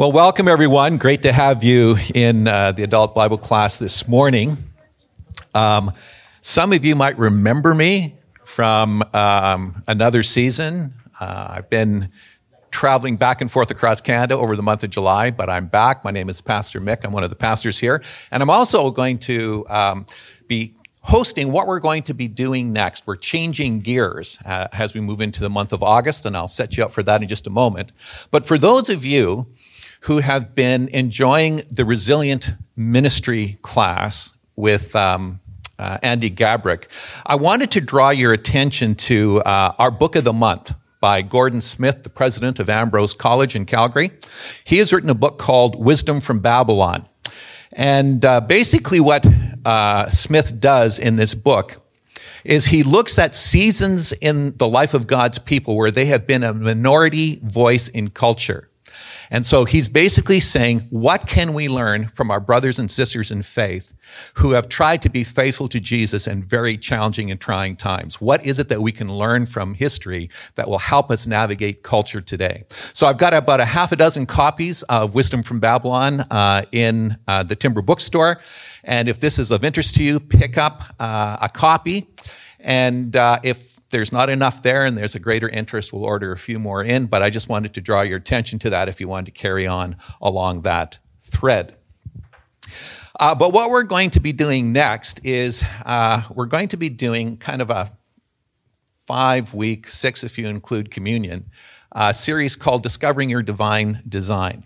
Well, welcome everyone. Great to have you in uh, the adult Bible class this morning. Um, some of you might remember me from um, another season. Uh, I've been traveling back and forth across Canada over the month of July, but I'm back. My name is Pastor Mick. I'm one of the pastors here. And I'm also going to um, be hosting what we're going to be doing next. We're changing gears uh, as we move into the month of August, and I'll set you up for that in just a moment. But for those of you who have been enjoying the resilient ministry class with um, uh, Andy Gabrick, I wanted to draw your attention to uh, our book of the month by Gordon Smith, the president of Ambrose College in Calgary. He has written a book called Wisdom from Babylon. And uh, basically, what uh, Smith does in this book is he looks at seasons in the life of God's people where they have been a minority voice in culture. And so he's basically saying, what can we learn from our brothers and sisters in faith who have tried to be faithful to Jesus in very challenging and trying times? What is it that we can learn from history that will help us navigate culture today? So I've got about a half a dozen copies of Wisdom from Babylon uh, in uh, the Timber Bookstore. And if this is of interest to you, pick up uh, a copy. And uh, if there's not enough there and there's a greater interest, we'll order a few more in. But I just wanted to draw your attention to that if you wanted to carry on along that thread. Uh, but what we're going to be doing next is uh, we're going to be doing kind of a five week, six if you include communion, uh, series called Discovering Your Divine Design.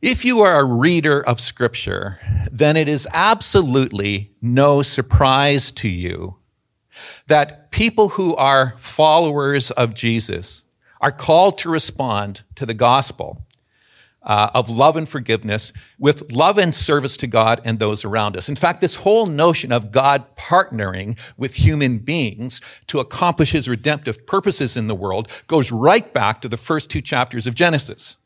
If you are a reader of Scripture, then it is absolutely no surprise to you that people who are followers of Jesus are called to respond to the gospel uh, of love and forgiveness with love and service to God and those around us. In fact, this whole notion of God partnering with human beings to accomplish his redemptive purposes in the world goes right back to the first two chapters of Genesis.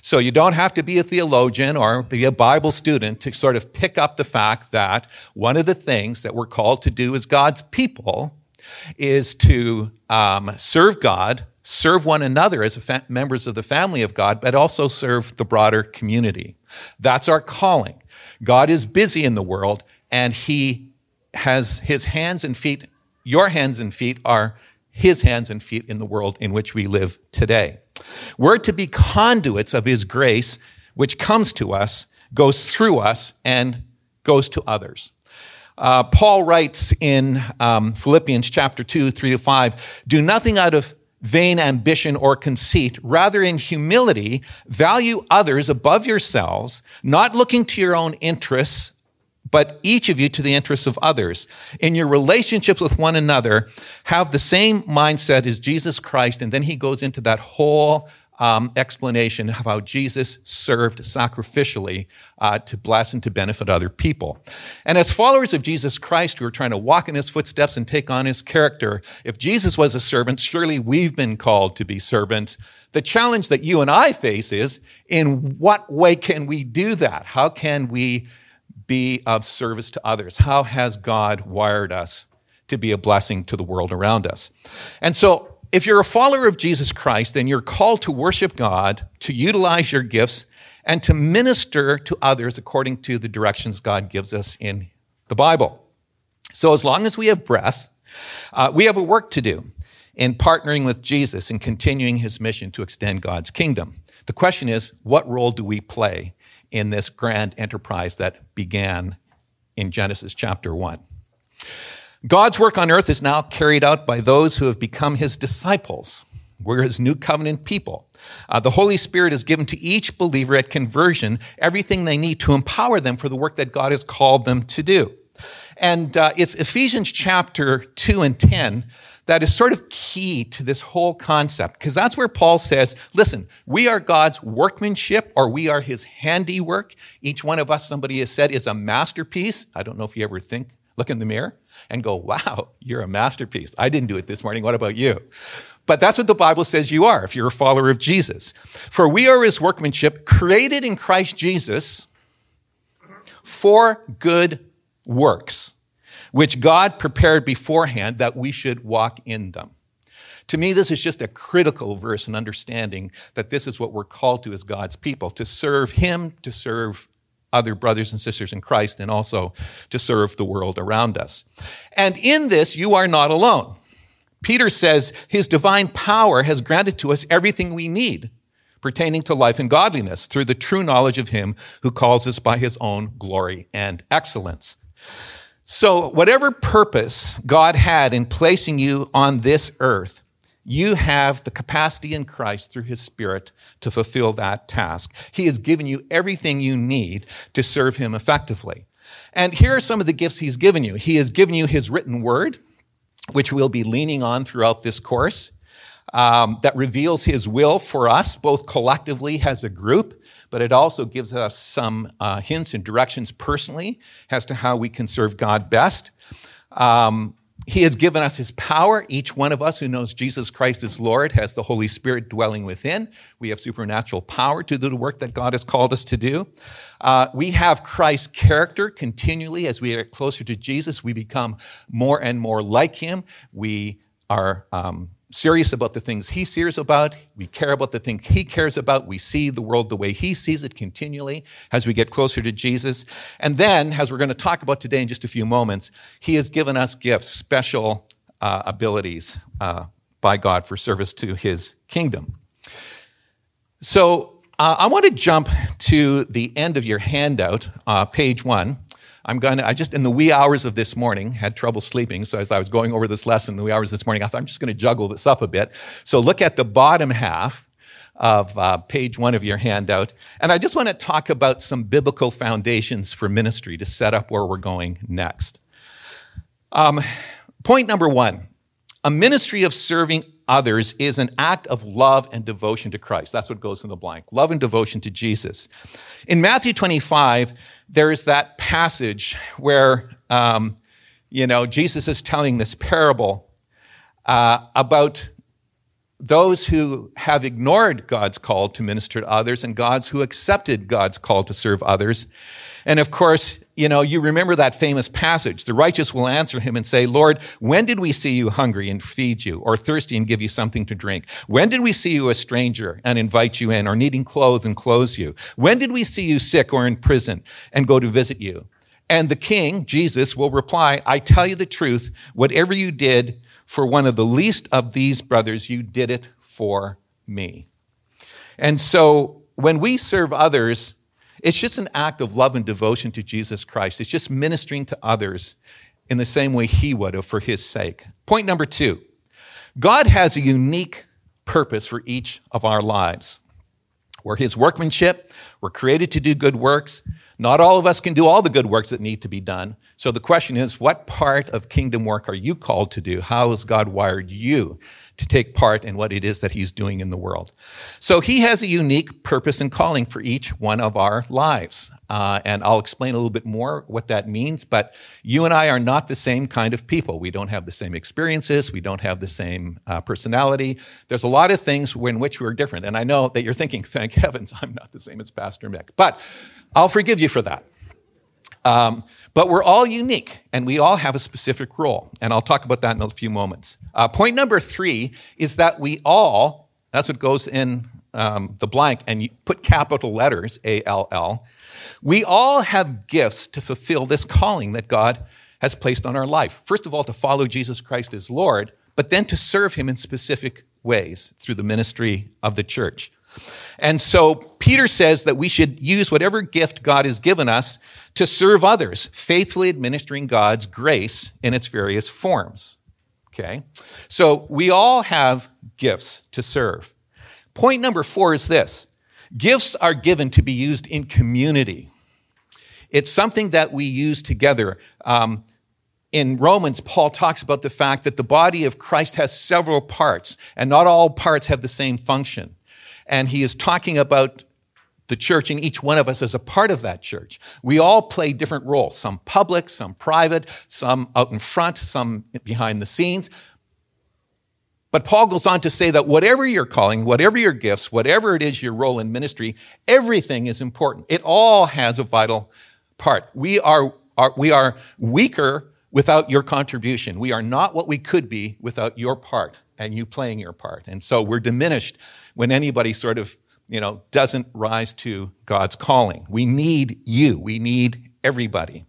So you don't have to be a theologian or be a Bible student to sort of pick up the fact that one of the things that we're called to do as God's people is to um, serve God, serve one another as fa- members of the family of God, but also serve the broader community. That's our calling. God is busy in the world and he has his hands and feet, your hands and feet are his hands and feet in the world in which we live today. We're to be conduits of his grace, which comes to us, goes through us, and goes to others. Uh, Paul writes in um, Philippians chapter 2, 3 to 5 Do nothing out of vain ambition or conceit. Rather, in humility, value others above yourselves, not looking to your own interests, but each of you to the interests of others. In your relationships with one another, have the same mindset as Jesus Christ. And then he goes into that whole um, explanation of how Jesus served sacrificially uh, to bless and to benefit other people. And as followers of Jesus Christ who are trying to walk in his footsteps and take on his character, if Jesus was a servant, surely we've been called to be servants. The challenge that you and I face is in what way can we do that? How can we be of service to others? How has God wired us to be a blessing to the world around us? And so if you're a follower of Jesus Christ, then you're called to worship God, to utilize your gifts, and to minister to others according to the directions God gives us in the Bible. So as long as we have breath, uh, we have a work to do in partnering with Jesus and continuing his mission to extend God's kingdom. The question is, what role do we play in this grand enterprise that began in Genesis chapter 1? God's work on earth is now carried out by those who have become his disciples. We're his new covenant people. Uh, the Holy Spirit is given to each believer at conversion everything they need to empower them for the work that God has called them to do. And uh, it's Ephesians chapter 2 and 10 that is sort of key to this whole concept, because that's where Paul says, listen, we are God's workmanship or we are his handiwork. Each one of us, somebody has said, is a masterpiece. I don't know if you ever think, look in the mirror and go, wow, you're a masterpiece. I didn't do it this morning. What about you? But that's what the Bible says you are if you're a follower of Jesus. For we are his workmanship, created in Christ Jesus for good works, which God prepared beforehand that we should walk in them. To me, this is just a critical verse in understanding that this is what we're called to as God's people to serve Him, to serve other brothers and sisters in Christ, and also to serve the world around us. And in this, you are not alone. Peter says his divine power has granted to us everything we need pertaining to life and godliness through the true knowledge of him who calls us by his own glory and excellence. So, whatever purpose God had in placing you on this earth, you have the capacity in Christ through his Spirit to fulfill that task. He has given you everything you need to serve him effectively. And here are some of the gifts he's given you. He has given you his written word, which we'll be leaning on throughout this course um, that reveals his will for us, both collectively as a group, but it also gives us some uh, hints and directions personally as to how we can serve God best. Um, he has given us his power. Each one of us who knows Jesus Christ as Lord has the Holy Spirit dwelling within. We have supernatural power to do the work that God has called us to do. Uh, we have Christ's character continually. As we get closer to Jesus, we become more and more like him. We are um, serious about the things he cares about. We care about the things he cares about. We see the world the way he sees it continually as we get closer to Jesus. And then, as we're going to talk about today in just a few moments, he has given us gifts, special uh, abilities uh, by God for service to his kingdom. So uh, I want to jump to the end of your handout, uh, page one. I'm going to, I just, in the wee hours of this morning, had trouble sleeping. So as I was going over this lesson in the wee hours this morning, I thought I'm just going to juggle this up a bit. So look at the bottom half of uh, page one of your handout. And I just want to talk about some biblical foundations for ministry to set up where we're going next. Um, point number one a ministry of serving others is an act of love and devotion to Christ. That's what goes in the blank love and devotion to Jesus. In Matthew 25, there's that passage where, um, you know, Jesus is telling this parable uh, about those who have ignored God's call to minister to others and God's who accepted God's call to serve others. And of course, you know, you remember that famous passage. The righteous will answer him and say, Lord, when did we see you hungry and feed you, or thirsty and give you something to drink? When did we see you a stranger and invite you in, or needing clothes and clothe you? When did we see you sick or in prison and go to visit you? And the king, Jesus, will reply, I tell you the truth, whatever you did for one of the least of these brothers, you did it for me. And so when we serve others, it's just an act of love and devotion to Jesus Christ. It's just ministering to others in the same way he would have for his sake. Point number two God has a unique purpose for each of our lives. We're his workmanship. We're created to do good works. Not all of us can do all the good works that need to be done. So the question is, what part of kingdom work are you called to do? How has God wired you to take part in what it is that he's doing in the world. So he has a unique purpose and calling for each one of our lives. Uh, and I'll explain a little bit more what that means. But you and I are not the same kind of people. We don't have the same experiences. We don't have the same uh, personality. There's a lot of things in which we're different. And I know that you're thinking, thank heavens, I'm not the same as Pastor Mick. But I'll forgive you for that. Um, but we're all unique and we all have a specific role. And I'll talk about that in a few moments. Uh, point number three is that we all, that's what goes in um, the blank, and you put capital letters, A L L, we all have gifts to fulfill this calling that God has placed on our life. First of all, to follow Jesus Christ as Lord, but then to serve him in specific ways through the ministry of the church. And so Peter says that we should use whatever gift God has given us to serve others, faithfully administering God's grace in its various forms. Okay? So we all have gifts to serve. Point number four is this gifts are given to be used in community. It's something that we use together. Um, in Romans, Paul talks about the fact that the body of Christ has several parts, and not all parts have the same function. And he is talking about the church and each one of us as a part of that church. We all play different roles, some public, some private, some out in front, some behind the scenes. But Paul goes on to say that whatever your calling, whatever your gifts, whatever it is your role in ministry, everything is important. It all has a vital part. We are, are, we are weaker without your contribution. We are not what we could be without your part and you playing your part. And so we're diminished when anybody sort of, you know, doesn't rise to God's calling. We need you. We need everybody.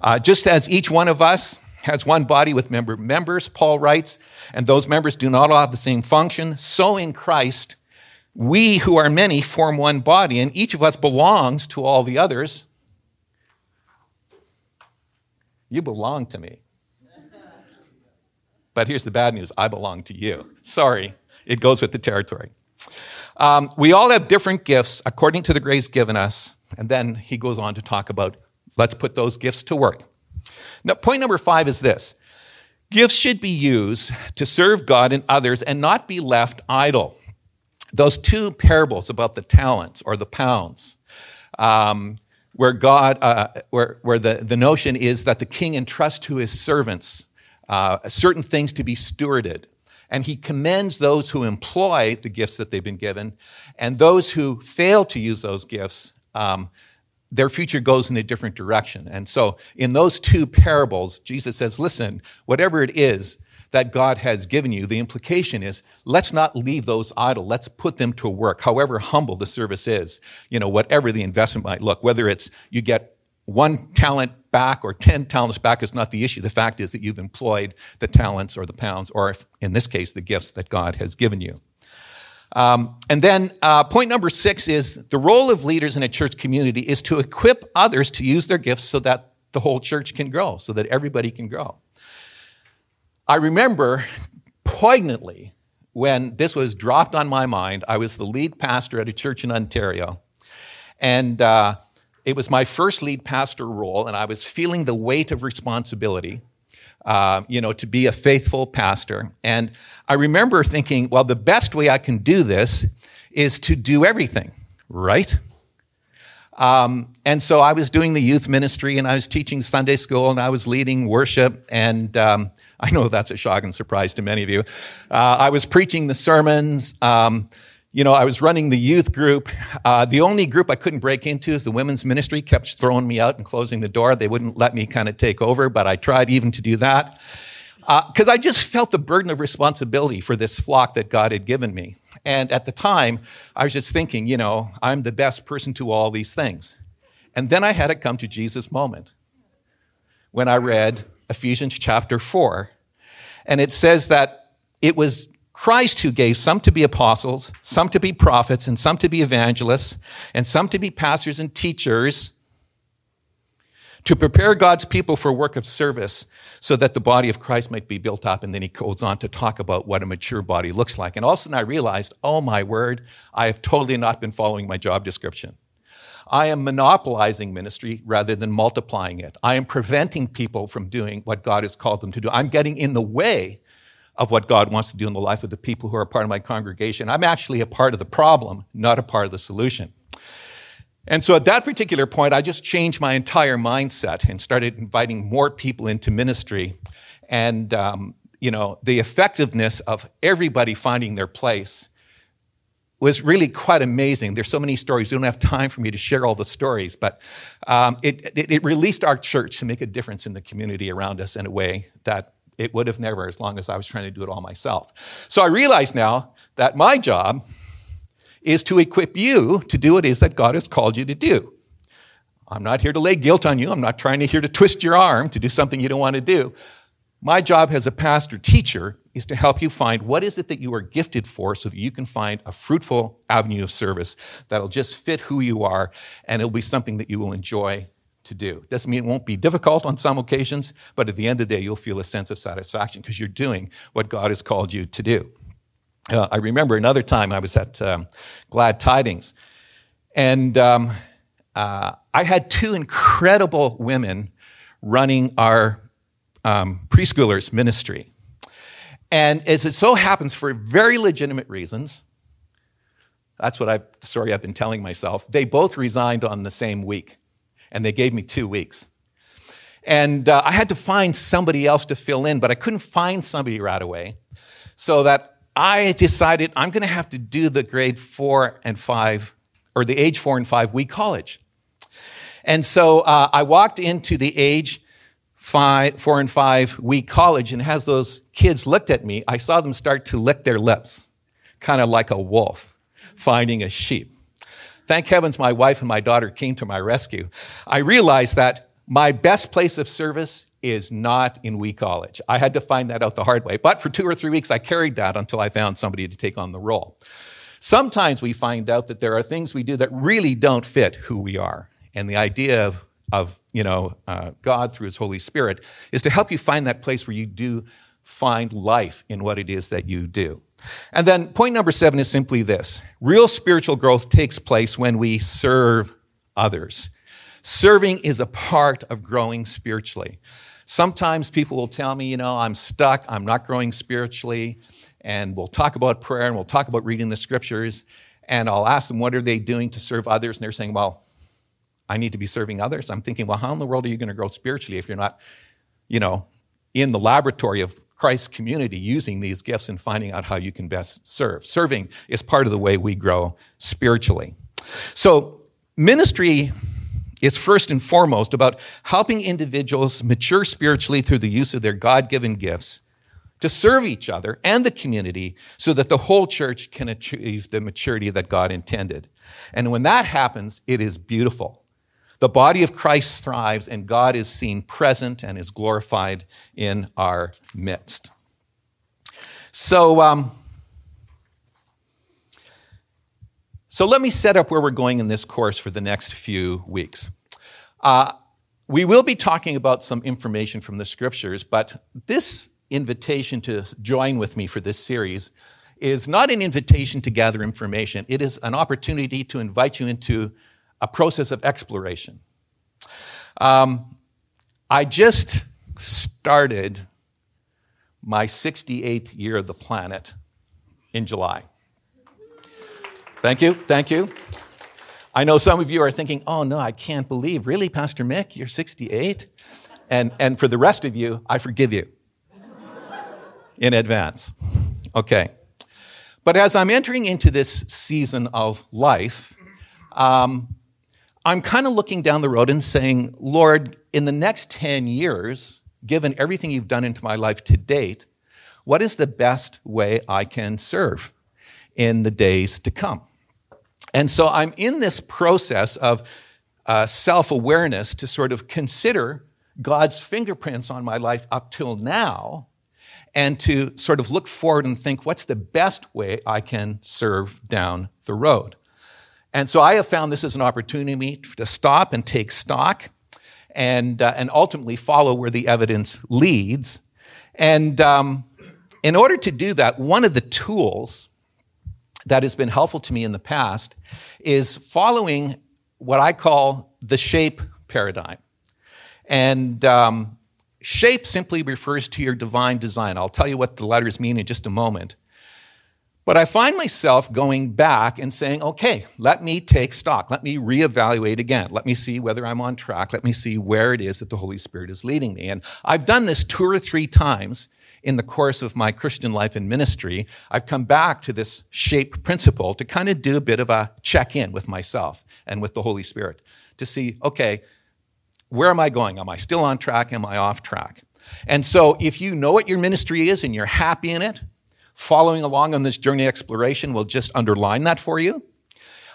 Uh, just as each one of us has one body with member members, Paul writes, and those members do not all have the same function, so in Christ, we who are many form one body, and each of us belongs to all the others. You belong to me. But here's the bad news I belong to you. Sorry, it goes with the territory. Um, we all have different gifts according to the grace given us. And then he goes on to talk about let's put those gifts to work. Now, point number five is this gifts should be used to serve God and others and not be left idle. Those two parables about the talents or the pounds, um, where God, uh, where, where the, the notion is that the king entrusts to his servants uh, certain things to be stewarded. And he commends those who employ the gifts that they've been given, and those who fail to use those gifts, um, their future goes in a different direction. And so, in those two parables, Jesus says, Listen, whatever it is that God has given you, the implication is let's not leave those idle. Let's put them to work, however humble the service is, you know, whatever the investment might look, whether it's you get one talent back or 10 talents back is not the issue. The fact is that you've employed the talents or the pounds, or if, in this case, the gifts that God has given you. Um, and then uh, point number six is the role of leaders in a church community is to equip others to use their gifts so that the whole church can grow, so that everybody can grow. I remember poignantly when this was dropped on my mind. I was the lead pastor at a church in Ontario. And uh, it was my first lead pastor role, and I was feeling the weight of responsibility, uh, you know, to be a faithful pastor. And I remember thinking, well, the best way I can do this is to do everything, right? Um, and so I was doing the youth ministry, and I was teaching Sunday school, and I was leading worship, and um, I know that's a shock and surprise to many of you. Uh, I was preaching the sermons. Um, you know, I was running the youth group. Uh, the only group I couldn't break into is the women's ministry, kept throwing me out and closing the door. They wouldn't let me kind of take over, but I tried even to do that. Because uh, I just felt the burden of responsibility for this flock that God had given me. And at the time, I was just thinking, you know, I'm the best person to all these things. And then I had a come to Jesus moment when I read Ephesians chapter 4. And it says that it was Christ who gave some to be apostles, some to be prophets, and some to be evangelists, and some to be pastors and teachers to prepare God's people for work of service so that the body of Christ might be built up. And then he goes on to talk about what a mature body looks like. And all of a sudden I realized, oh my word, I have totally not been following my job description. I am monopolizing ministry rather than multiplying it. I am preventing people from doing what God has called them to do. I'm getting in the way of what God wants to do in the life of the people who are part of my congregation. I'm actually a part of the problem, not a part of the solution. And so at that particular point, I just changed my entire mindset and started inviting more people into ministry. And, um, you know, the effectiveness of everybody finding their place was really quite amazing. There's so many stories. We don't have time for me to share all the stories, but um, it, it, it released our church to make a difference in the community around us in a way that it would have never as long as I was trying to do it all myself. So I realize now that my job is to equip you to do what it is that God has called you to do. I'm not here to lay guilt on you. I'm not trying to here to twist your arm to do something you don't want to do. My job as a pastor teacher is to help you find what is it that you are gifted for so that you can find a fruitful avenue of service that'll just fit who you are and it'll be something that you will enjoy to do. Doesn't mean it won't be difficult on some occasions, but at the end of the day, you'll feel a sense of satisfaction because you're doing what God has called you to do. Uh, I remember another time I was at um, Glad Tidings, and um, uh, I had two incredible women running our um, preschoolers ministry. And as it so happens, for very legitimate reasons, that's what I the story I've been telling myself. They both resigned on the same week and they gave me two weeks. And uh, I had to find somebody else to fill in, but I couldn't find somebody right away. So that I decided I'm going to have to do the grade four and five, or the age four and five Wee College. And so uh, I walked into the age five, four and five Wee College, and as those kids looked at me, I saw them start to lick their lips, kind of like a wolf finding a sheep. Thank heavens my wife and my daughter came to my rescue. I realized that my best place of service is not in Wee College. I had to find that out the hard way. But for two or three weeks, I carried that until I found somebody to take on the role. Sometimes we find out that there are things we do that really don't fit who we are. And the idea of, of you know, uh, God through His Holy Spirit is to help you find that place where you do find life in what it is that you do. And then point number seven is simply this real spiritual growth takes place when we serve others. Serving is a part of growing spiritually. Sometimes people will tell me, you know, I'm stuck, I'm not growing spiritually, and we'll talk about prayer and we'll talk about reading the scriptures, and I'll ask them, what are they doing to serve others? And they're saying, well, I need to be serving others. I'm thinking, well, how in the world are you going to grow spiritually if you're not, you know, in the laboratory of Christ's community using these gifts and finding out how you can best serve? Serving is part of the way we grow spiritually. So, ministry is first and foremost about helping individuals mature spiritually through the use of their God given gifts to serve each other and the community so that the whole church can achieve the maturity that God intended. And when that happens, it is beautiful. The body of Christ thrives and God is seen present and is glorified in our midst. So, um, So let me set up where we're going in this course for the next few weeks. Uh, we will be talking about some information from the scriptures, but this invitation to join with me for this series is not an invitation to gather information. It is an opportunity to invite you into a process of exploration. Um, I just started my 68th year of the planet in July. Thank you. Thank you. I know some of you are thinking, oh no, I can't believe. Really, Pastor Mick, you're 68? And, and for the rest of you, I forgive you in advance. Okay. But as I'm entering into this season of life, um, I'm kind of looking down the road and saying, Lord, in the next 10 years, given everything you've done into my life to date, what is the best way I can serve in the days to come? And so I'm in this process of uh, self awareness to sort of consider God's fingerprints on my life up till now and to sort of look forward and think, what's the best way I can serve down the road? And so I have found this as an opportunity to stop and take stock and, uh, and ultimately follow where the evidence leads. And um, in order to do that, one of the tools that has been helpful to me in the past is following what I call the shape paradigm. And um, shape simply refers to your divine design. I'll tell you what the letters mean in just a moment. But I find myself going back and saying, okay, let me take stock. Let me reevaluate again. Let me see whether I'm on track. Let me see where it is that the Holy Spirit is leading me. And I've done this two or three times in the course of my Christian life and ministry, I've come back to this shape principle to kind of do a bit of a check in with myself and with the Holy Spirit to see, okay, where am I going? Am I still on track? Am I off track? And so if you know what your ministry is and you're happy in it, following along on this journey exploration will just underline that for you.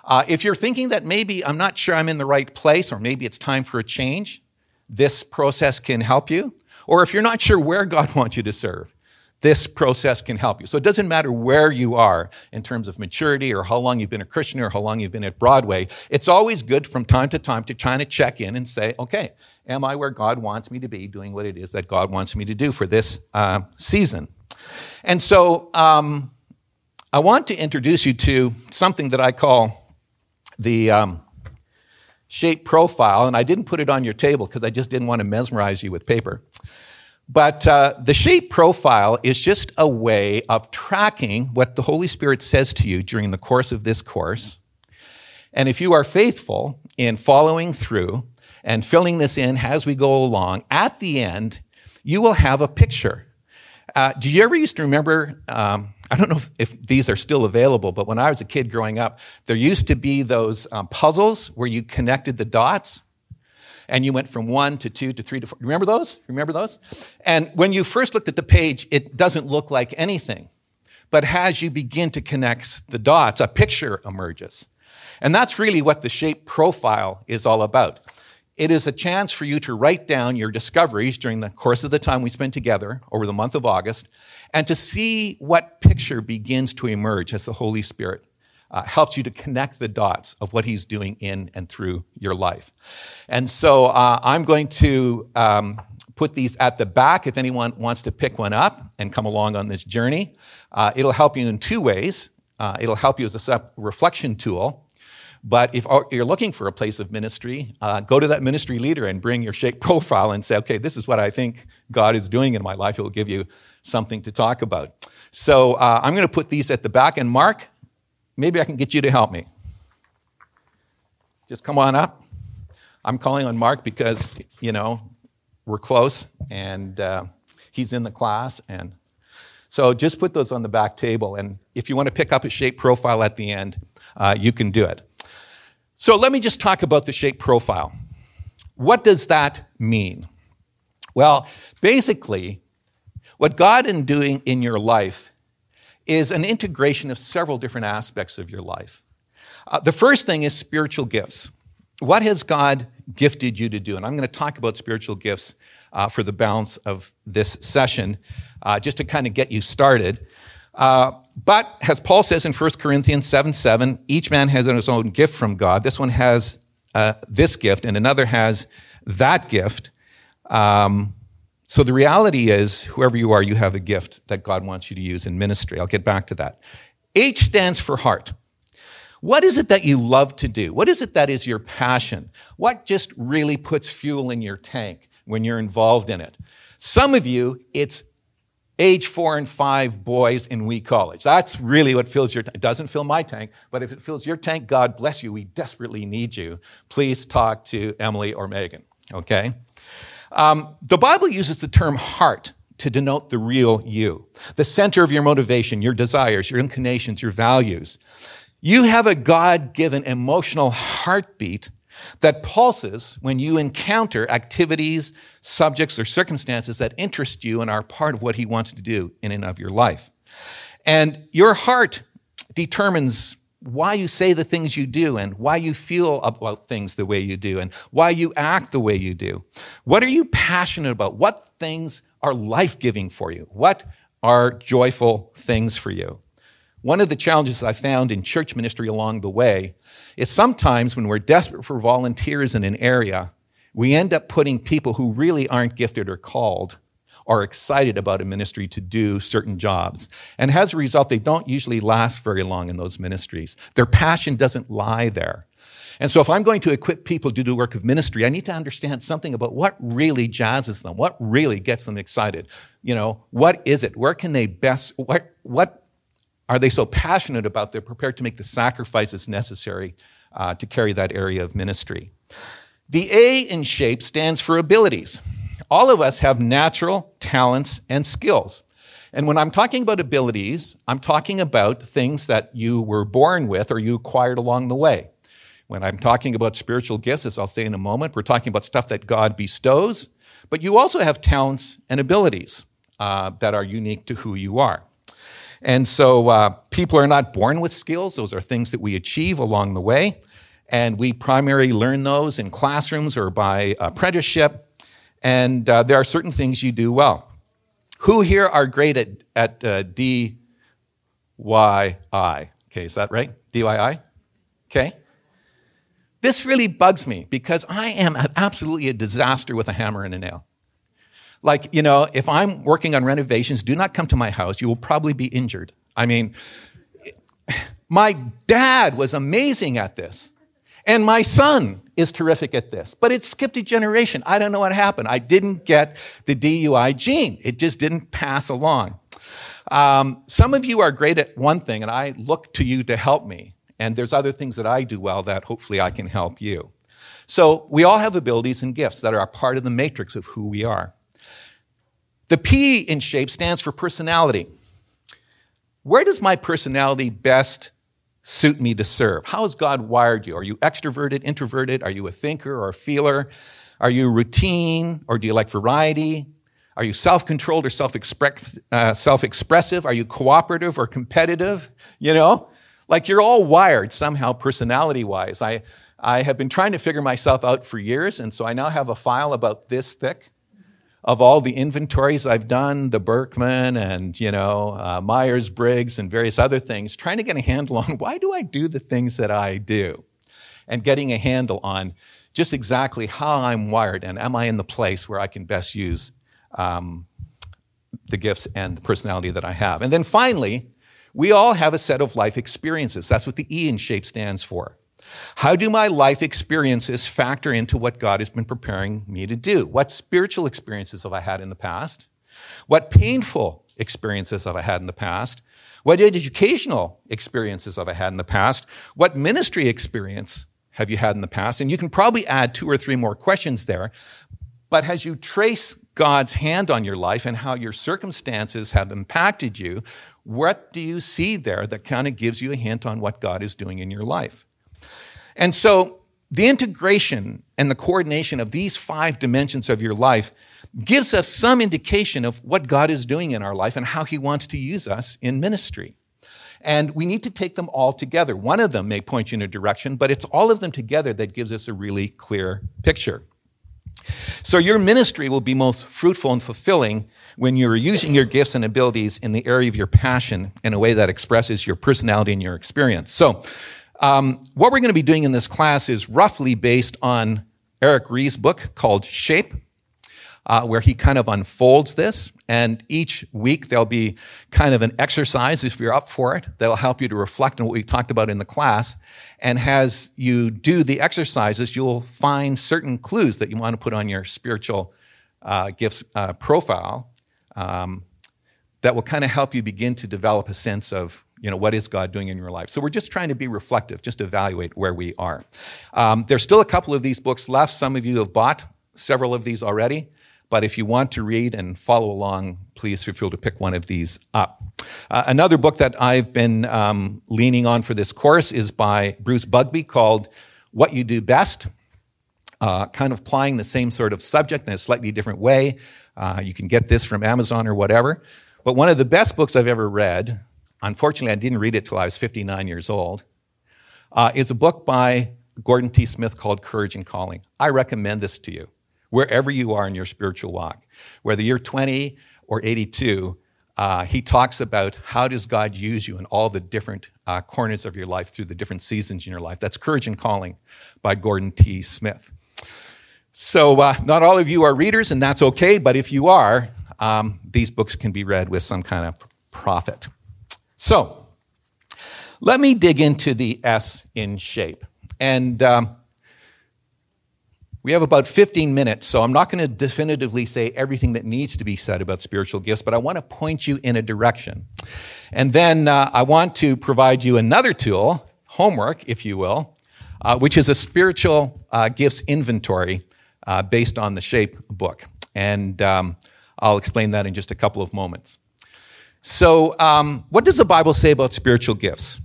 Uh, if you're thinking that maybe I'm not sure I'm in the right place or maybe it's time for a change, this process can help you. Or if you're not sure where God wants you to serve, this process can help you. So it doesn't matter where you are in terms of maturity or how long you've been a Christian or how long you've been at Broadway. It's always good from time to time to try to check in and say, okay, am I where God wants me to be doing what it is that God wants me to do for this uh, season? And so um, I want to introduce you to something that I call the um, shape profile, and I didn't put it on your table because I just didn't want to mesmerize you with paper. But uh, the shape profile is just a way of tracking what the Holy Spirit says to you during the course of this course. And if you are faithful in following through and filling this in as we go along, at the end, you will have a picture. Uh, do you ever used to remember um, I don't know if, if, these are still available, but when I was a kid growing up, there used to be those um, puzzles where you connected the dots. and you went from one to two to three to four. Remember those? Remember those? And when you first looked at the page, it doesn't look like anything. But as you begin to connect the dots, a picture emerges. And that's really what the shape profile is all about. It is a chance for you to write down your discoveries during the course of the time we spent together over the month of August and to see what picture begins to emerge as the Holy Spirit uh, helps you to connect the dots of what He's doing in and through your life. And so uh, I'm going to um, put these at the back if anyone wants to pick one up and come along on this journey. Uh, it'll help you in two ways. Uh, it'll help you as a reflection tool but if you're looking for a place of ministry, uh, go to that ministry leader and bring your shape profile and say, okay, this is what I think God is doing in my life. He'll give you something to talk about. So uh, I'm going to put these at the back. And Mark, maybe I can get you to help me. Just come on up. I'm calling on Mark because, you know, we're close and uh, he's in the class. And so just put those on the back table. And if you want to pick up a shape profile at the end, uh, you can do it. So let me just talk about the shape profile. What does that mean? Well, basically, what God is doing in your life is an integration of several different aspects of your life. Uh, the first thing is spiritual gifts. What has God gifted you to do? And I'm going to talk about spiritual gifts uh, for the balance of this session, uh, just to kind of get you started. But as Paul says in 1 Corinthians 7 7, each man has his own gift from God. This one has uh, this gift, and another has that gift. Um, so the reality is, whoever you are, you have a gift that God wants you to use in ministry. I'll get back to that. H stands for heart. What is it that you love to do? What is it that is your passion? What just really puts fuel in your tank when you're involved in it? Some of you, it's age four and five boys in Wee College. That's really what fills your tank. It doesn't fill my tank, but if it fills your tank, God bless you. We desperately need you. Please talk to Emily or Megan, okay? Um, the Bible uses the term heart to denote the real you, the center of your motivation, your desires, your inclinations, your values. You have a God given emotional heartbeat that pulses when you encounter activities, subjects, or circumstances that interest you and are part of what He wants to do in and of your life. And your heart determines why you say the things you do and why you feel about things the way you do and why you act the way you do. What are you passionate about? What things are life giving for you? What are joyful things for you? One of the challenges I found in church ministry along the way is sometimes when we're desperate for volunteers in an area, we end up putting people who really aren't gifted or called or excited about a ministry to do certain jobs. And as a result, they don't usually last very long in those ministries. Their passion doesn't lie there. And so if I'm going to equip people to do work of ministry, I need to understand something about what really jazzes them, what really gets them excited. You know, what is it? Where can they best, what, what are they so passionate about they're prepared to make the sacrifices necessary uh, to carry that area of ministry? The A in shape stands for abilities. All of us have natural talents and skills. And when I'm talking about abilities, I'm talking about things that you were born with or you acquired along the way. When I'm talking about spiritual gifts, as I'll say in a moment, we're talking about stuff that God bestows, but you also have talents and abilities uh, that are unique to who you are. And so uh, people are not born with skills, those are things that we achieve along the way. And we primarily learn those in classrooms or by apprenticeship. And uh, there are certain things you do well. Who here are great at, at uh, DYI? Okay, is that right? DYI? Okay. This really bugs me because I am absolutely a disaster with a hammer and a nail. Like, you know, if I'm working on renovations, do not come to my house. You will probably be injured. I mean, my dad was amazing at this. And my son is terrific at this. But it skipped a generation. I don't know what happened. I didn't get the DUI gene, it just didn't pass along. Um, some of you are great at one thing, and I look to you to help me. And there's other things that I do well that hopefully I can help you. So we all have abilities and gifts that are part of the matrix of who we are. The P in shape stands for personality. Where does my personality best suit me to serve? How has God wired you? Are you extroverted, introverted? Are you a thinker or a feeler? Are you routine or do you like variety? Are you self controlled or self uh, expressive? Are you cooperative or competitive? You know, like you're all wired somehow personality wise. I, I have been trying to figure myself out for years, and so I now have a file about this thick of all the inventories I've done, the Birkman and, you know, uh, Myers Briggs and various other things, trying to get a handle on why do I do the things that I do? And getting a handle on just exactly how I'm wired and am I in the place where I can best use um, the gifts and the personality that I have. And then finally, we all have a set of life experiences. That's what the E in shape stands for. How do my life experiences factor into what God has been preparing me to do? What spiritual experiences have I had in the past? What painful experiences have I had in the past? What educational experiences have I had in the past? What ministry experience have you had in the past? And you can probably add two or three more questions there. But as you trace God's hand on your life and how your circumstances have impacted you, what do you see there that kind of gives you a hint on what God is doing in your life? And so the integration and the coordination of these five dimensions of your life gives us some indication of what God is doing in our life and how He wants to use us in ministry. And we need to take them all together. One of them may point you in a direction, but it's all of them together that gives us a really clear picture. So your ministry will be most fruitful and fulfilling when you're using your gifts and abilities in the area of your passion in a way that expresses your personality and your experience. So um, what we're going to be doing in this class is roughly based on Erik Rees's book called Shape, uh, where he kind of unfolds this. And each week there'll be kind of an exercise, if you're up for it, that'll help you to reflect on what we talked about in the class. And as you do the exercises, you'll find certain clues that you want to put on your spiritual uh, gifts uh, profile um, that will kind of help you begin to develop a sense of you know, what is God doing in your life? So we're just trying to be reflective, just evaluate where we are. Um, there's still a couple of these books left. Some of you have bought several of these already. But if you want to read and follow along, please feel free to pick one of these up. Uh, another book that I've been um, leaning on for this course is by Bruce Bugbee called What You Do Best, uh, kind of applying the same sort of subject in a slightly different way. Uh, you can get this from Amazon or whatever. But one of the best books I've ever read Unfortunately, I didn't read it till I was 59 years old. Uh, is a book by Gordon T. Smith called Courage and Calling. I recommend this to you, wherever you are in your spiritual walk. Whether you're 20 or 82, uh, he talks about how does God use you in all the different uh, corners of your life through the different seasons in your life. That's Courage and Calling by Gordon T. Smith. So, uh, not all of you are readers, and that's okay, but if you are, um, these books can be read with some kind of profit. So, let me dig into the S in shape. And um, we have about 15 minutes, so I'm not going to definitively say everything that needs to be said about spiritual gifts, but I want to point you in a direction. And then uh, I want to provide you another tool, homework, if you will, uh, which is a spiritual uh, gifts inventory uh, based on the Shape book. And um, I'll explain that in just a couple of moments. So, um, what does the Bible say about spiritual gifts?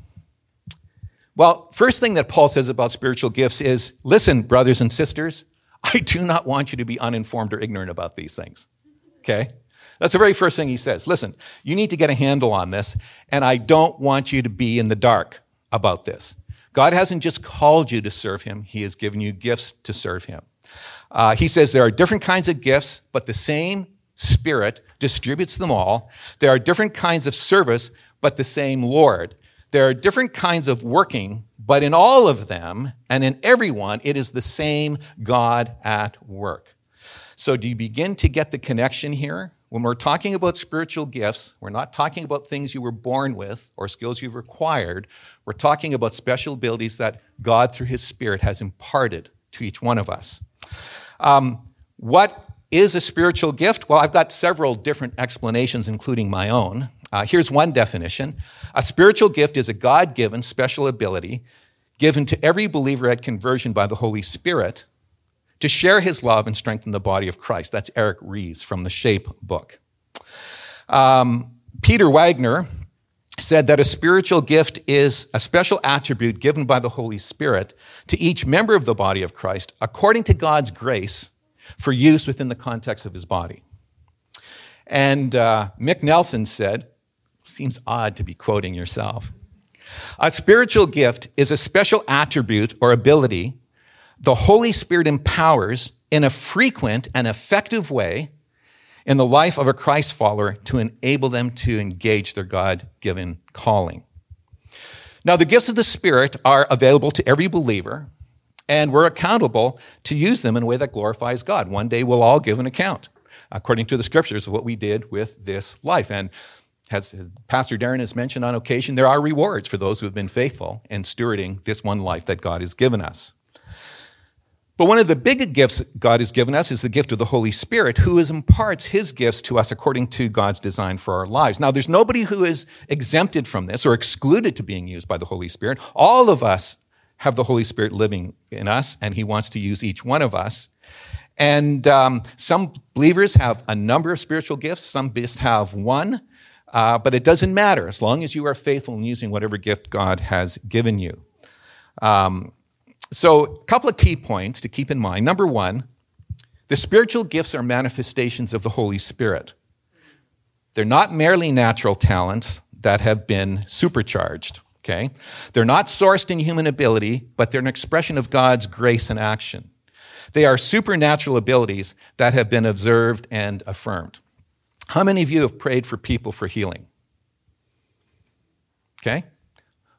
Well, first thing that Paul says about spiritual gifts is listen, brothers and sisters, I do not want you to be uninformed or ignorant about these things. Okay? That's the very first thing he says. Listen, you need to get a handle on this, and I don't want you to be in the dark about this. God hasn't just called you to serve him, he has given you gifts to serve him. Uh, he says there are different kinds of gifts, but the same Spirit distributes them all. There are different kinds of service, but the same Lord. There are different kinds of working, but in all of them and in everyone, it is the same God at work. So, do you begin to get the connection here? When we're talking about spiritual gifts, we're not talking about things you were born with or skills you've acquired. We're talking about special abilities that God, through His Spirit, has imparted to each one of us. Um, what is a spiritual gift? Well, I've got several different explanations, including my own. Uh, here's one definition A spiritual gift is a God given special ability given to every believer at conversion by the Holy Spirit to share his love and strengthen the body of Christ. That's Erik Rees from the Shape book. Um, Peter Wagner said that a spiritual gift is a special attribute given by the Holy Spirit to each member of the body of Christ according to God's grace for use within the context of his body. And uh, Mick Nelson said, seems odd to be quoting yourself. A spiritual gift is a special attribute or ability the Holy Spirit empowers in a frequent and effective way in the life of a Christ follower to enable them to engage their God given calling. Now, the gifts of the Spirit are available to every believer, and we're accountable to use them in a way that glorifies God. One day we'll all give an account, according to the scriptures, of what we did with this life. And as Pastor Darren has mentioned on occasion, there are rewards for those who have been faithful in stewarding this one life that God has given us. But one of the big gifts God has given us is the gift of the Holy Spirit, who imparts his gifts to us according to God's design for our lives. Now, there's nobody who is exempted from this or excluded to being used by the Holy Spirit. All of us have the Holy Spirit living in us, and he wants to use each one of us. And um, some believers have a number of spiritual gifts, some just have one. Uh, but it doesn't matter as long as you are faithful in using whatever gift God has given you. Um, so, a couple of key points to keep in mind. Number one, the spiritual gifts are manifestations of the Holy Spirit. They're not merely natural talents that have been supercharged, okay? They're not sourced in human ability, but they're an expression of God's grace and action. They are supernatural abilities that have been observed and affirmed. How many of you have prayed for people for healing? Okay?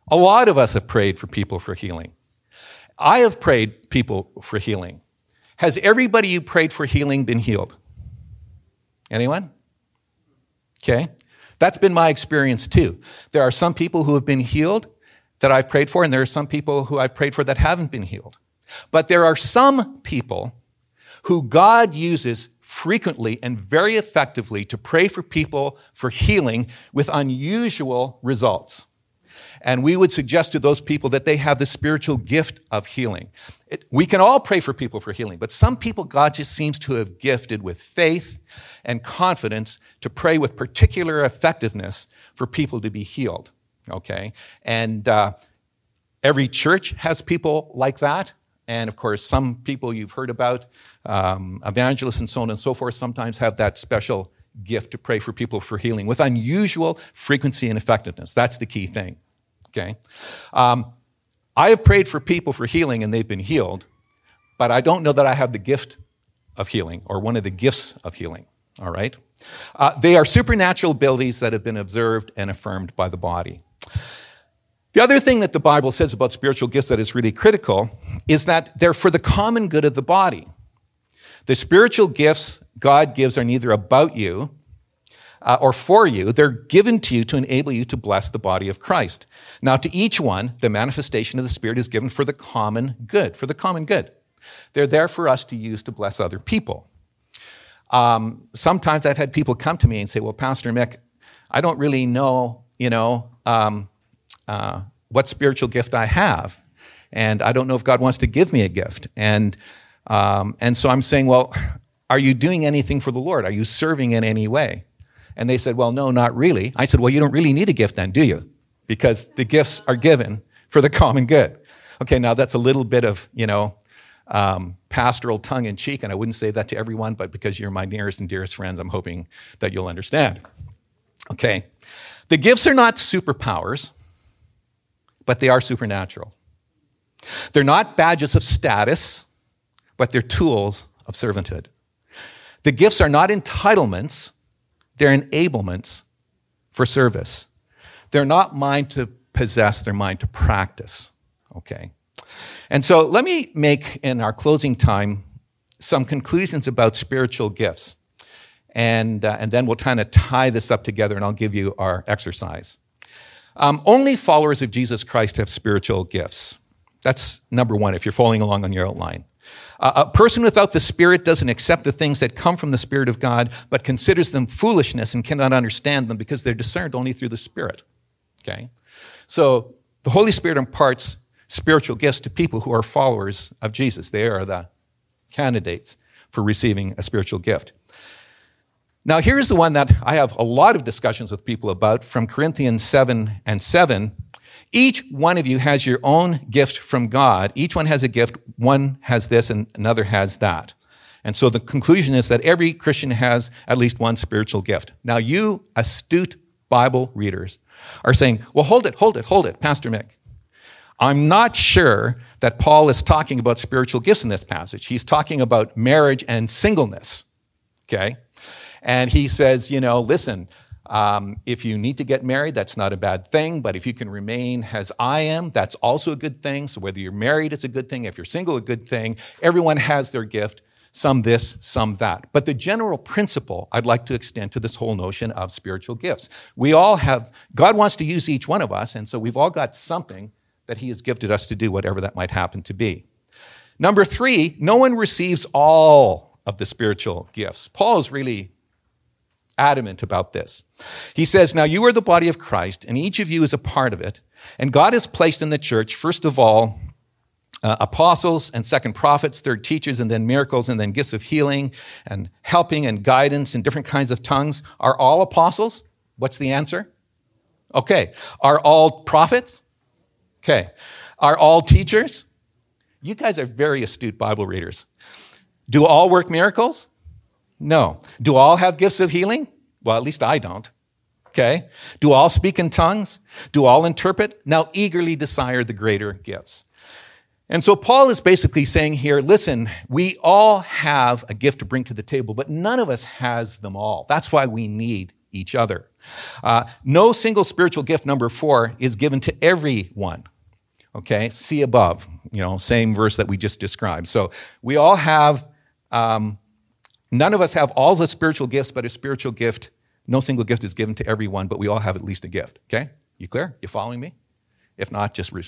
A lot of us have prayed for people for healing. I have prayed people for healing. Has everybody you prayed for healing been healed? Anyone? Okay. That's been my experience too. There are some people who have been healed that I've prayed for, and there are some people who I've prayed for that haven't been healed. But there are some people who God uses frequently and very effectively to pray for people for healing with unusual results. And we would suggest to those people that they have the spiritual gift of healing. It, we can all pray for people for healing, but some people God just seems to have gifted with faith and confidence to pray with particular effectiveness for people to be healed. Okay? And uh, every church has people like that. And of course, some people you've heard about, um, evangelists and so on and so forth, sometimes have that special gift to pray for people for healing with unusual frequency and effectiveness. That's the key thing. Okay? Um, I have prayed for people for healing and they've been healed, but I don't know that I have the gift of healing or one of the gifts of healing. All right? Uh, they are supernatural abilities that have been observed and affirmed by the body. The other thing that the Bible says about spiritual gifts that is really critical is that they're for the common good of the body. The spiritual gifts God gives are neither about you uh, or for you, they're given to you to enable you to bless the body of Christ. Now, to each one, the manifestation of the Spirit is given for the common good, for the common good. They're there for us to use to bless other people. Um, sometimes I've had people come to me and say, "Well, Pastor Mick, I don't really know, you know, um, uh, what spiritual gift I have, and I don't know if God wants to give me a gift." And um, and so I'm saying, "Well, are you doing anything for the Lord? Are you serving in any way?" And they said, Well, no, not really. I said, Well, you don't really need a gift then, do you? Because the gifts are given for the common good. Okay, now that's a little bit of, you know, um, pastoral tongue in cheek, and I wouldn't say that to everyone, but because you're my nearest and dearest friends, I'm hoping that you'll understand. Okay, the gifts are not superpowers, but they are supernatural. They're not badges of status, but they're tools of servanthood. The gifts are not entitlements, they're enablements for service. They're not mine to possess, they're mine to practice. Okay? And so let me make, in our closing time, some conclusions about spiritual gifts. And, uh, and then we'll kind of tie this up together and I'll give you our exercise. Um, only followers of Jesus Christ have spiritual gifts. That's number one if you're following along on your outline. Uh, a person without the Spirit doesn't accept the things that come from the Spirit of God, but considers them foolishness and cannot understand them because they're discerned only through the Spirit. Okay? So the Holy Spirit imparts spiritual gifts to people who are followers of Jesus. They are the candidates for receiving a spiritual gift. Now, here's the one that I have a lot of discussions with people about from Corinthians 7 and 7. Each one of you has your own gift from God. Each one has a gift. One has this and another has that. And so the conclusion is that every Christian has at least one spiritual gift. Now, you astute Bible readers are saying, well, hold it, hold it, hold it, Pastor Mick. I'm not sure that Paul is talking about spiritual gifts in this passage. He's talking about marriage and singleness. Okay? And he says, you know, listen, um, if you need to get married, that's not a bad thing. But if you can remain as I am, that's also a good thing. So whether you're married, it's a good thing. If you're single, a good thing. Everyone has their gift. Some this, some that. But the general principle I'd like to extend to this whole notion of spiritual gifts. We all have, God wants to use each one of us, and so we've all got something that He has gifted us to do, whatever that might happen to be. Number three, no one receives all of the spiritual gifts. Paul is really adamant about this. He says, Now you are the body of Christ, and each of you is a part of it. And God has placed in the church, first of all, uh, apostles, and second prophets, third teachers, and then miracles, and then gifts of healing and helping and guidance and different kinds of tongues. Are all apostles? What's the answer? Okay. Are all prophets? Okay. Are all teachers? You guys are very astute Bible readers. Do all work miracles? No. Do all have gifts of healing? Well, at least I don't. Okay. Do all speak in tongues? Do all interpret? Now eagerly desire the greater gifts. And so Paul is basically saying here, listen, we all have a gift to bring to the table, but none of us has them all. That's why we need each other. Uh, no single spiritual gift, number four, is given to everyone. Okay, see above, you know, same verse that we just described. So we all have um, None of us have all the spiritual gifts, but a spiritual gift, no single gift is given to everyone, but we all have at least a gift. Okay? You clear? You following me? If not, just re-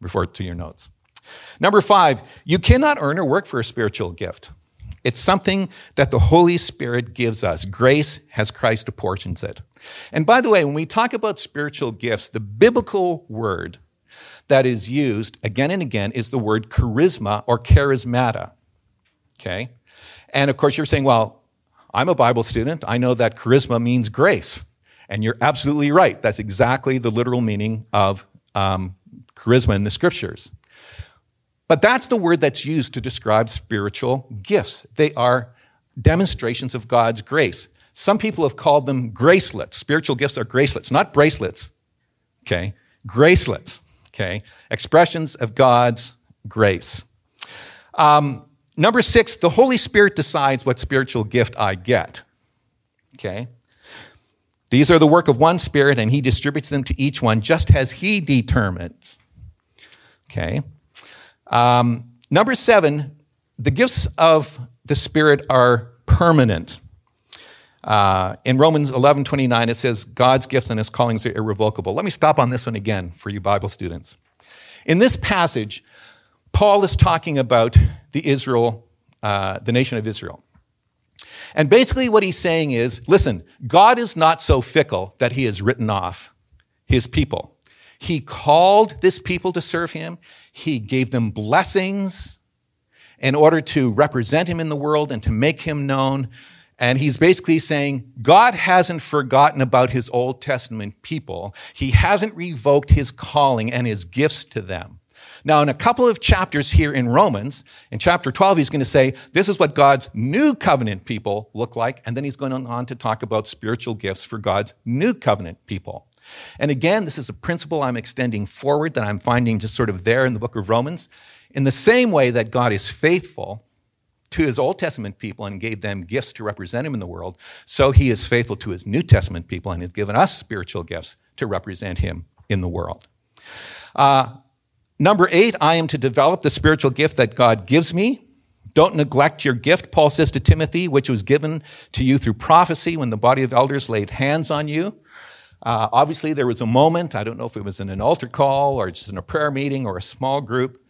refer to your notes. Number five, you cannot earn or work for a spiritual gift. It's something that the Holy Spirit gives us. Grace has Christ apportions it. And by the way, when we talk about spiritual gifts, the biblical word that is used again and again is the word charisma or charismata. Okay? And of course, you're saying, well, I'm a Bible student. I know that charisma means grace. And you're absolutely right. That's exactly the literal meaning of um, charisma in the scriptures. But that's the word that's used to describe spiritual gifts. They are demonstrations of God's grace. Some people have called them gracelets. Spiritual gifts are gracelets, not bracelets. Okay? Gracelets. Okay? Expressions of God's grace. Um, Number six, the Holy Spirit decides what spiritual gift I get. Okay? These are the work of one Spirit, and He distributes them to each one just as He determines. Okay? Um, number seven, the gifts of the Spirit are permanent. Uh, in Romans 11 29, it says, God's gifts and his callings are irrevocable. Let me stop on this one again for you Bible students. In this passage, Paul is talking about the Israel, uh, the nation of Israel. And basically, what he's saying is listen, God is not so fickle that he has written off his people. He called this people to serve him, he gave them blessings in order to represent him in the world and to make him known. And he's basically saying God hasn't forgotten about his Old Testament people. He hasn't revoked his calling and his gifts to them. Now, in a couple of chapters here in Romans, in chapter 12, he's going to say, this is what God's new covenant people look like. And then he's going on to talk about spiritual gifts for God's new covenant people. And again, this is a principle I'm extending forward that I'm finding just sort of there in the book of Romans. In the same way that God is faithful to his Old Testament people and gave them gifts to represent him in the world, so he is faithful to his New Testament people and has given us spiritual gifts to represent him in the world. Uh, Number eight, I am to develop the spiritual gift that God gives me. Don't neglect your gift, Paul says to Timothy, which was given to you through prophecy when the body of elders laid hands on you. Uh, obviously, there was a moment, I don't know if it was in an altar call or just in a prayer meeting or a small group,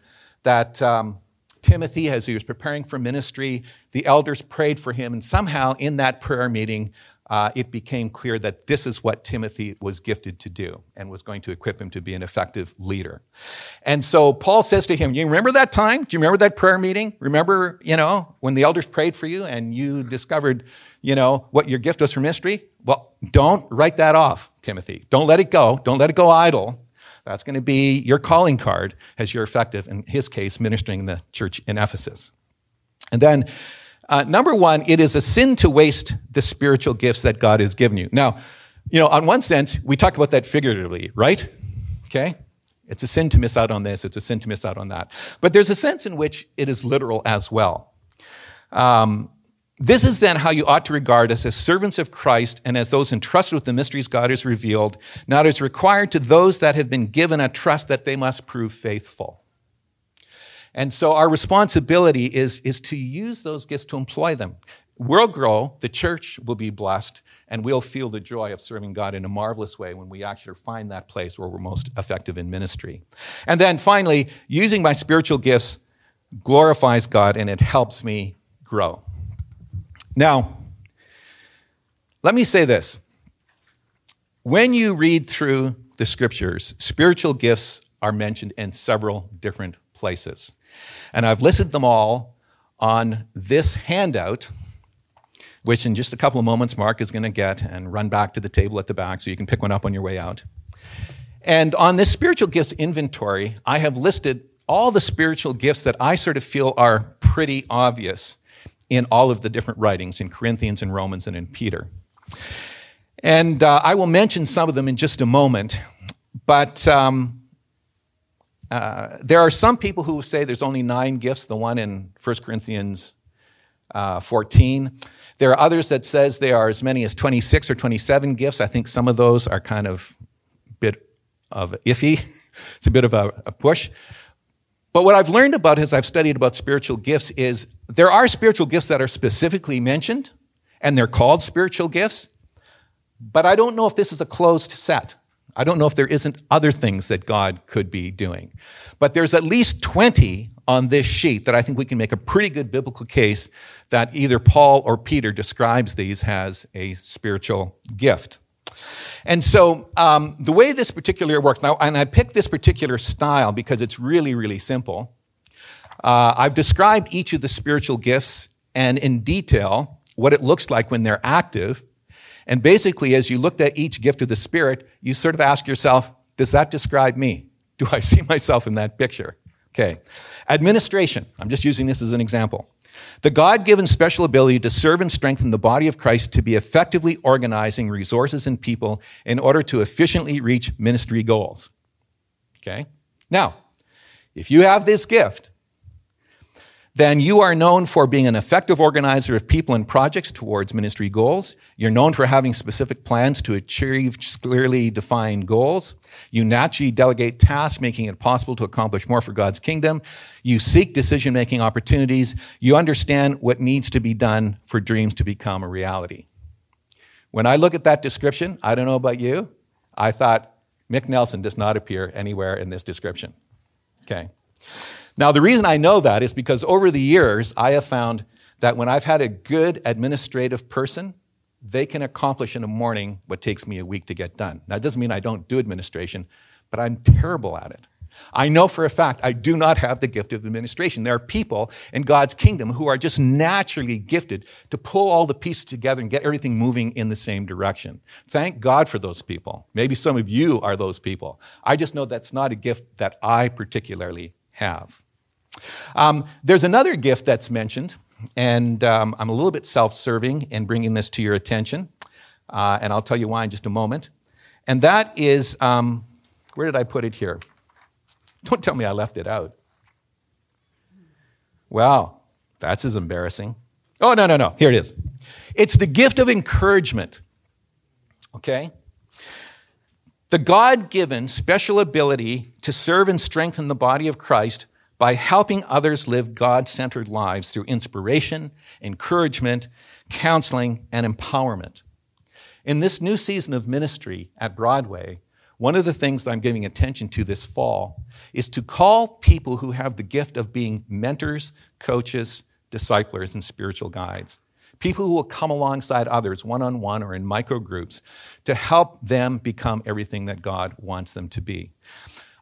that um, Timothy, as he was preparing for ministry, the elders prayed for him, and somehow in that prayer meeting, uh, it became clear that this is what Timothy was gifted to do and was going to equip him to be an effective leader. And so Paul says to him, You remember that time? Do you remember that prayer meeting? Remember, you know, when the elders prayed for you and you discovered, you know, what your gift was for ministry? Well, don't write that off, Timothy. Don't let it go. Don't let it go idle. That's going to be your calling card as you're effective, in his case, ministering in the church in Ephesus. And then uh, number one, it is a sin to waste the spiritual gifts that God has given you. Now, you know, on one sense, we talk about that figuratively, right? Okay? It's a sin to miss out on this, it's a sin to miss out on that. But there's a sense in which it is literal as well. Um, this is then how you ought to regard us as servants of Christ and as those entrusted with the mysteries God has revealed. Now it is required to those that have been given a trust that they must prove faithful. And so our responsibility is, is to use those gifts to employ them. We'll grow, the church will be blessed, and we'll feel the joy of serving God in a marvelous way when we actually find that place where we're most effective in ministry. And then finally, using my spiritual gifts glorifies God and it helps me grow. Now, let me say this. When you read through the scriptures, spiritual gifts are mentioned in several different places. And I've listed them all on this handout, which in just a couple of moments Mark is going to get and run back to the table at the back so you can pick one up on your way out. And on this spiritual gifts inventory, I have listed all the spiritual gifts that I sort of feel are pretty obvious in all of the different writings in Corinthians and Romans and in Peter. And uh, I will mention some of them in just a moment, but um, uh, there are some people who say there's only nine gifts, the one in 1 Corinthians uh, 14. There are others that says there are as many as 26 or 27 gifts. I think some of those are kind of a bit of iffy. it's a bit of a, a push. But what I've learned about as I've studied about spiritual gifts is there are spiritual gifts that are specifically mentioned, and they're called spiritual gifts. But I don't know if this is a closed set. I don't know if there isn't other things that God could be doing. But there's at least 20 on this sheet that I think we can make a pretty good biblical case that either Paul or Peter describes these as a spiritual gift. And so um, the way this particular works now, and I picked this particular style because it's really, really simple. Uh, I've described each of the spiritual gifts and in detail what it looks like when they're active and basically, as you looked at each gift of the Spirit, you sort of ask yourself, does that describe me? Do I see myself in that picture? Okay. Administration. I'm just using this as an example. The God given special ability to serve and strengthen the body of Christ to be effectively organizing resources and people in order to efficiently reach ministry goals. Okay? Now, if you have this gift, then you are known for being an effective organizer of people and projects towards ministry goals. You're known for having specific plans to achieve clearly defined goals. You naturally delegate tasks, making it possible to accomplish more for God's kingdom. You seek decision making opportunities. You understand what needs to be done for dreams to become a reality. When I look at that description, I don't know about you, I thought Mick Nelson does not appear anywhere in this description. Okay. Now, the reason I know that is because over the years, I have found that when I've had a good administrative person, they can accomplish in a morning what takes me a week to get done. Now, it doesn't mean I don't do administration, but I'm terrible at it. I know for a fact I do not have the gift of administration. There are people in God's kingdom who are just naturally gifted to pull all the pieces together and get everything moving in the same direction. Thank God for those people. Maybe some of you are those people. I just know that's not a gift that I particularly have. Um, there's another gift that's mentioned, and um, I'm a little bit self serving in bringing this to your attention, uh, and I'll tell you why in just a moment. And that is um, where did I put it here? Don't tell me I left it out. Wow, that's as embarrassing. Oh, no, no, no. Here it is. It's the gift of encouragement. Okay? The God given special ability to serve and strengthen the body of Christ by helping others live God centered lives through inspiration, encouragement, counseling, and empowerment. In this new season of ministry at Broadway, one of the things that I'm giving attention to this fall is to call people who have the gift of being mentors, coaches, disciplers, and spiritual guides. People who will come alongside others one on one or in micro groups to help them become everything that God wants them to be.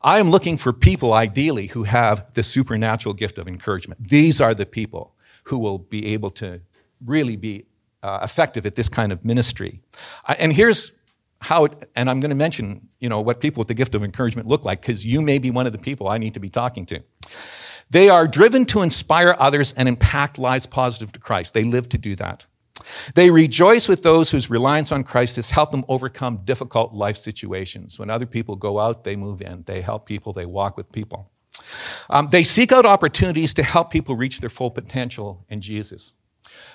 I am looking for people, ideally, who have the supernatural gift of encouragement. These are the people who will be able to really be uh, effective at this kind of ministry. Uh, and here's how, it, and I'm going to mention, you know, what people with the gift of encouragement look like, because you may be one of the people I need to be talking to. They are driven to inspire others and impact lives positive to Christ. They live to do that. They rejoice with those whose reliance on Christ has helped them overcome difficult life situations. When other people go out, they move in. They help people, they walk with people. Um, they seek out opportunities to help people reach their full potential in Jesus.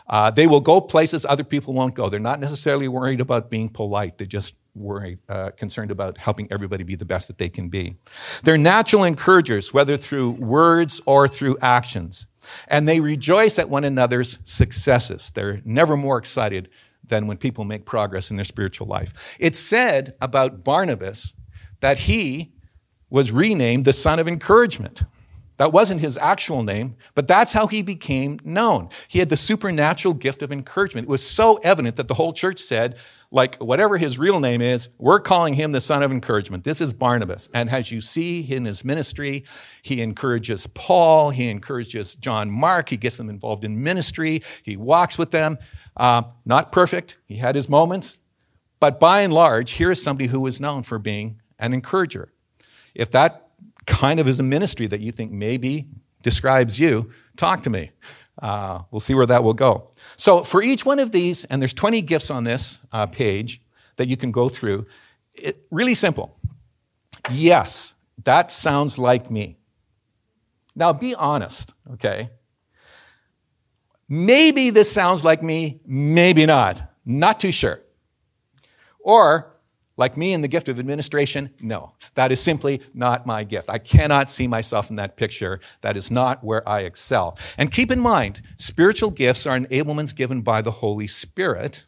Uh, they will go places other people won't go. They're not necessarily worried about being polite. They're just worried, uh, concerned about helping everybody be the best that they can be. They're natural encouragers, whether through words or through actions. And they rejoice at one another's successes. They're never more excited than when people make progress in their spiritual life. It's said about Barnabas that he was renamed the son of encouragement. That wasn't his actual name, but that's how he became known. He had the supernatural gift of encouragement. It was so evident that the whole church said, like, whatever his real name is, we're calling him the son of encouragement. This is Barnabas. And as you see in his ministry, he encourages Paul, he encourages John Mark, he gets them involved in ministry, he walks with them. Uh, not perfect, he had his moments, but by and large, here is somebody who is known for being an encourager. If that kind of is a ministry that you think maybe describes you, talk to me. Uh, we'll see where that will go. So, for each one of these, and there's 20 gifts on this uh, page that you can go through, it, really simple. Yes, that sounds like me. Now, be honest, okay? Maybe this sounds like me, maybe not. Not too sure. Or like me in the gift of administration, no. That is simply not my gift. I cannot see myself in that picture. That is not where I excel. And keep in mind, spiritual gifts are enablements given by the Holy Spirit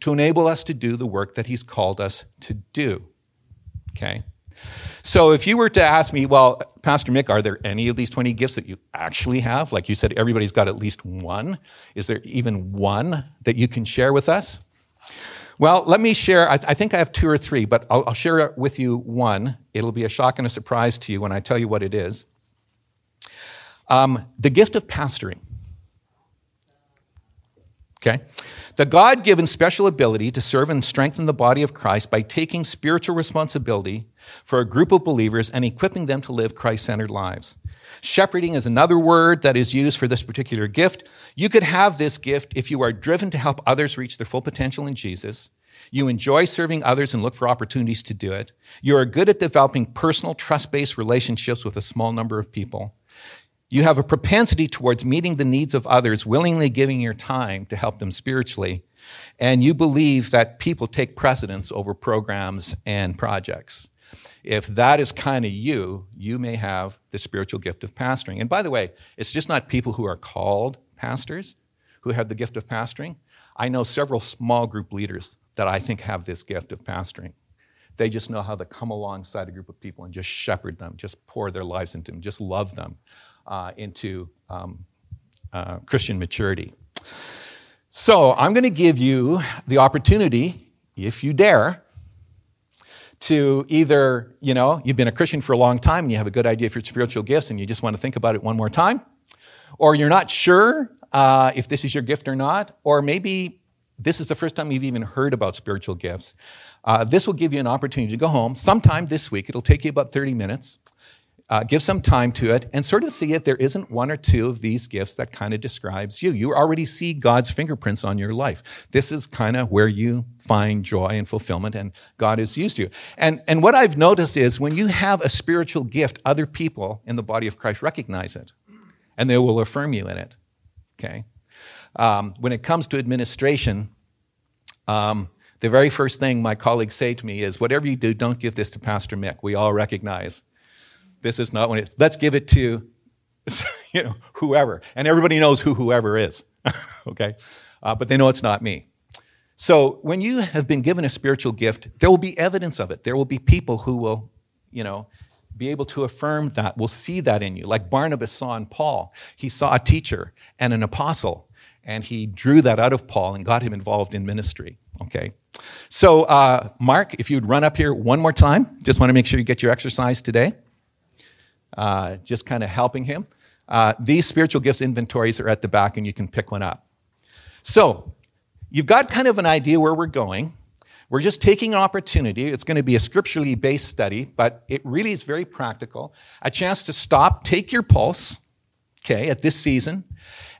to enable us to do the work that He's called us to do. Okay? So if you were to ask me, well, Pastor Mick, are there any of these 20 gifts that you actually have? Like you said, everybody's got at least one. Is there even one that you can share with us? Well, let me share. I, I, think I have two or three, but I'll, I'll share with you one. It'll be a shock and a surprise to you when I tell you what it is. Um, the gift of pastoring. Okay? The God given special ability to serve and strengthen the body of Christ by taking spiritual responsibility for a group of believers and equipping them to live Christ centered lives. Shepherding is another word that is used for this particular gift. You could have this gift if you are driven to help others reach their full potential in Jesus. You enjoy serving others and look for opportunities to do it. You are good at developing personal, trust based relationships with a small number of people. You have a propensity towards meeting the needs of others, willingly giving your time to help them spiritually. And you believe that people take precedence over programs and projects. If that is kind of you, you may have the spiritual gift of pastoring. And by the way, it's just not people who are called pastors who have the gift of pastoring. I know several small group leaders that I think have this gift of pastoring. They just know how to come alongside a group of people and just shepherd them, just pour their lives into them, just love them uh, into um, uh, Christian maturity. So I'm going to give you the opportunity, if you dare, to either, you know, you've been a Christian for a long time and you have a good idea for your spiritual gifts and you just want to think about it one more time, or you're not sure uh, if this is your gift or not, or maybe this is the first time you've even heard about spiritual gifts. Uh, this will give you an opportunity to go home sometime this week. It'll take you about 30 minutes uh, give some time to it and sort of see if there isn't one or two of these gifts that kind of describes you. You already see God's fingerprints on your life. This is kind of where you find joy and fulfillment and God has used you. And, and what I've noticed is when you have a spiritual gift, other people in the body of Christ recognize it and they will affirm you in it. Okay? Um, when it comes to administration, um, the very first thing my colleagues say to me is, whatever you do, don't give this to Pastor Mick. We all recognize this is not when it, let's give it to, you know, whoever. And everybody knows who whoever is, okay? Uh, but they know it's not me. So when you have been given a spiritual gift, there will be evidence of it. There will be people who will, you know, be able to affirm that, will see that in you. Like Barnabas saw in Paul. He saw a teacher and an apostle and he drew that out of Paul and got him involved in ministry. Okay. So, uh, Mark, if you'd run up here one more time, just want to make sure you get your exercise today. Uh, just kind of helping him. Uh, these spiritual gifts inventories are at the back, and you can pick one up. So, you've got kind of an idea where we're going. We're just taking an opportunity. It's going to be a scripturally based study, but it really is very practical. A chance to stop, take your pulse, okay, at this season,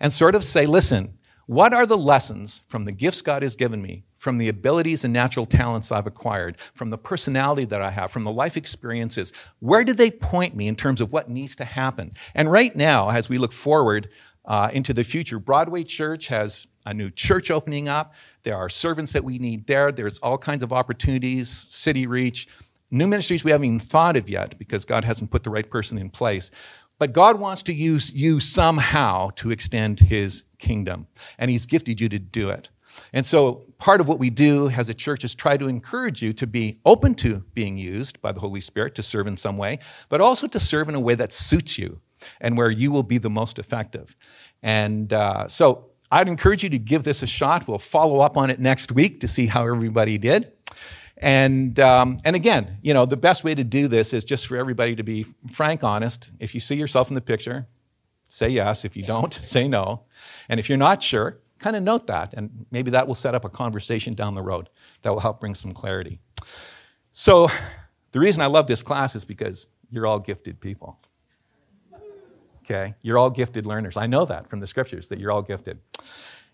and sort of say, listen, what are the lessons from the gifts God has given me, from the abilities and natural talents I've acquired, from the personality that I have, from the life experiences? Where do they point me in terms of what needs to happen? And right now, as we look forward uh, into the future, Broadway Church has a new church opening up. There are servants that we need there. There's all kinds of opportunities, city reach, new ministries we haven't even thought of yet because God hasn't put the right person in place. But God wants to use you somehow to extend his kingdom, and he's gifted you to do it. And so, part of what we do as a church is try to encourage you to be open to being used by the Holy Spirit to serve in some way, but also to serve in a way that suits you and where you will be the most effective. And uh, so, I'd encourage you to give this a shot. We'll follow up on it next week to see how everybody did. And, um, and again, you know, the best way to do this is just for everybody to be frank, honest. If you see yourself in the picture, say yes. If you don't, say no. And if you're not sure, kind of note that. And maybe that will set up a conversation down the road that will help bring some clarity. So, the reason I love this class is because you're all gifted people. Okay? You're all gifted learners. I know that from the scriptures, that you're all gifted.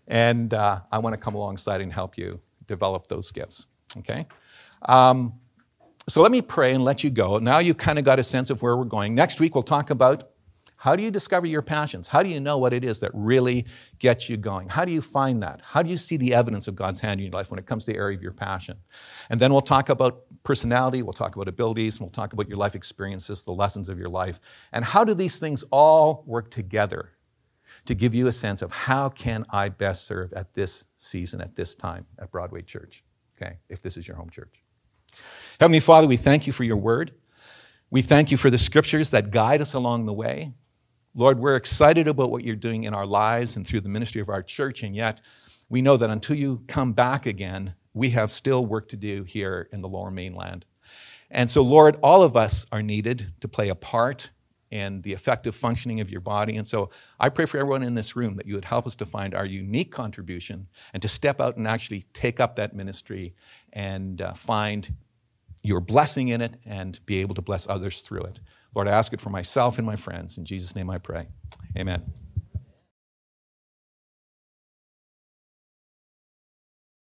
And uh, I want to come alongside and help you develop those gifts. Okay? Um, so let me pray and let you go. Now you've kind of got a sense of where we're going. Next week, we'll talk about how do you discover your passions? How do you know what it is that really gets you going? How do you find that? How do you see the evidence of God's hand in your life when it comes to the area of your passion? And then we'll talk about personality, we'll talk about abilities, we'll talk about your life experiences, the lessons of your life, and how do these things all work together to give you a sense of how can I best serve at this season, at this time at Broadway Church, okay, if this is your home church. Heavenly Father, we thank you for your word. We thank you for the scriptures that guide us along the way. Lord, we're excited about what you're doing in our lives and through the ministry of our church, and yet we know that until you come back again, we have still work to do here in the lower mainland. And so, Lord, all of us are needed to play a part in the effective functioning of your body. And so I pray for everyone in this room that you would help us to find our unique contribution and to step out and actually take up that ministry and uh, find your blessing in it and be able to bless others through it. Lord, I ask it for myself and my friends. In Jesus' name I pray. Amen.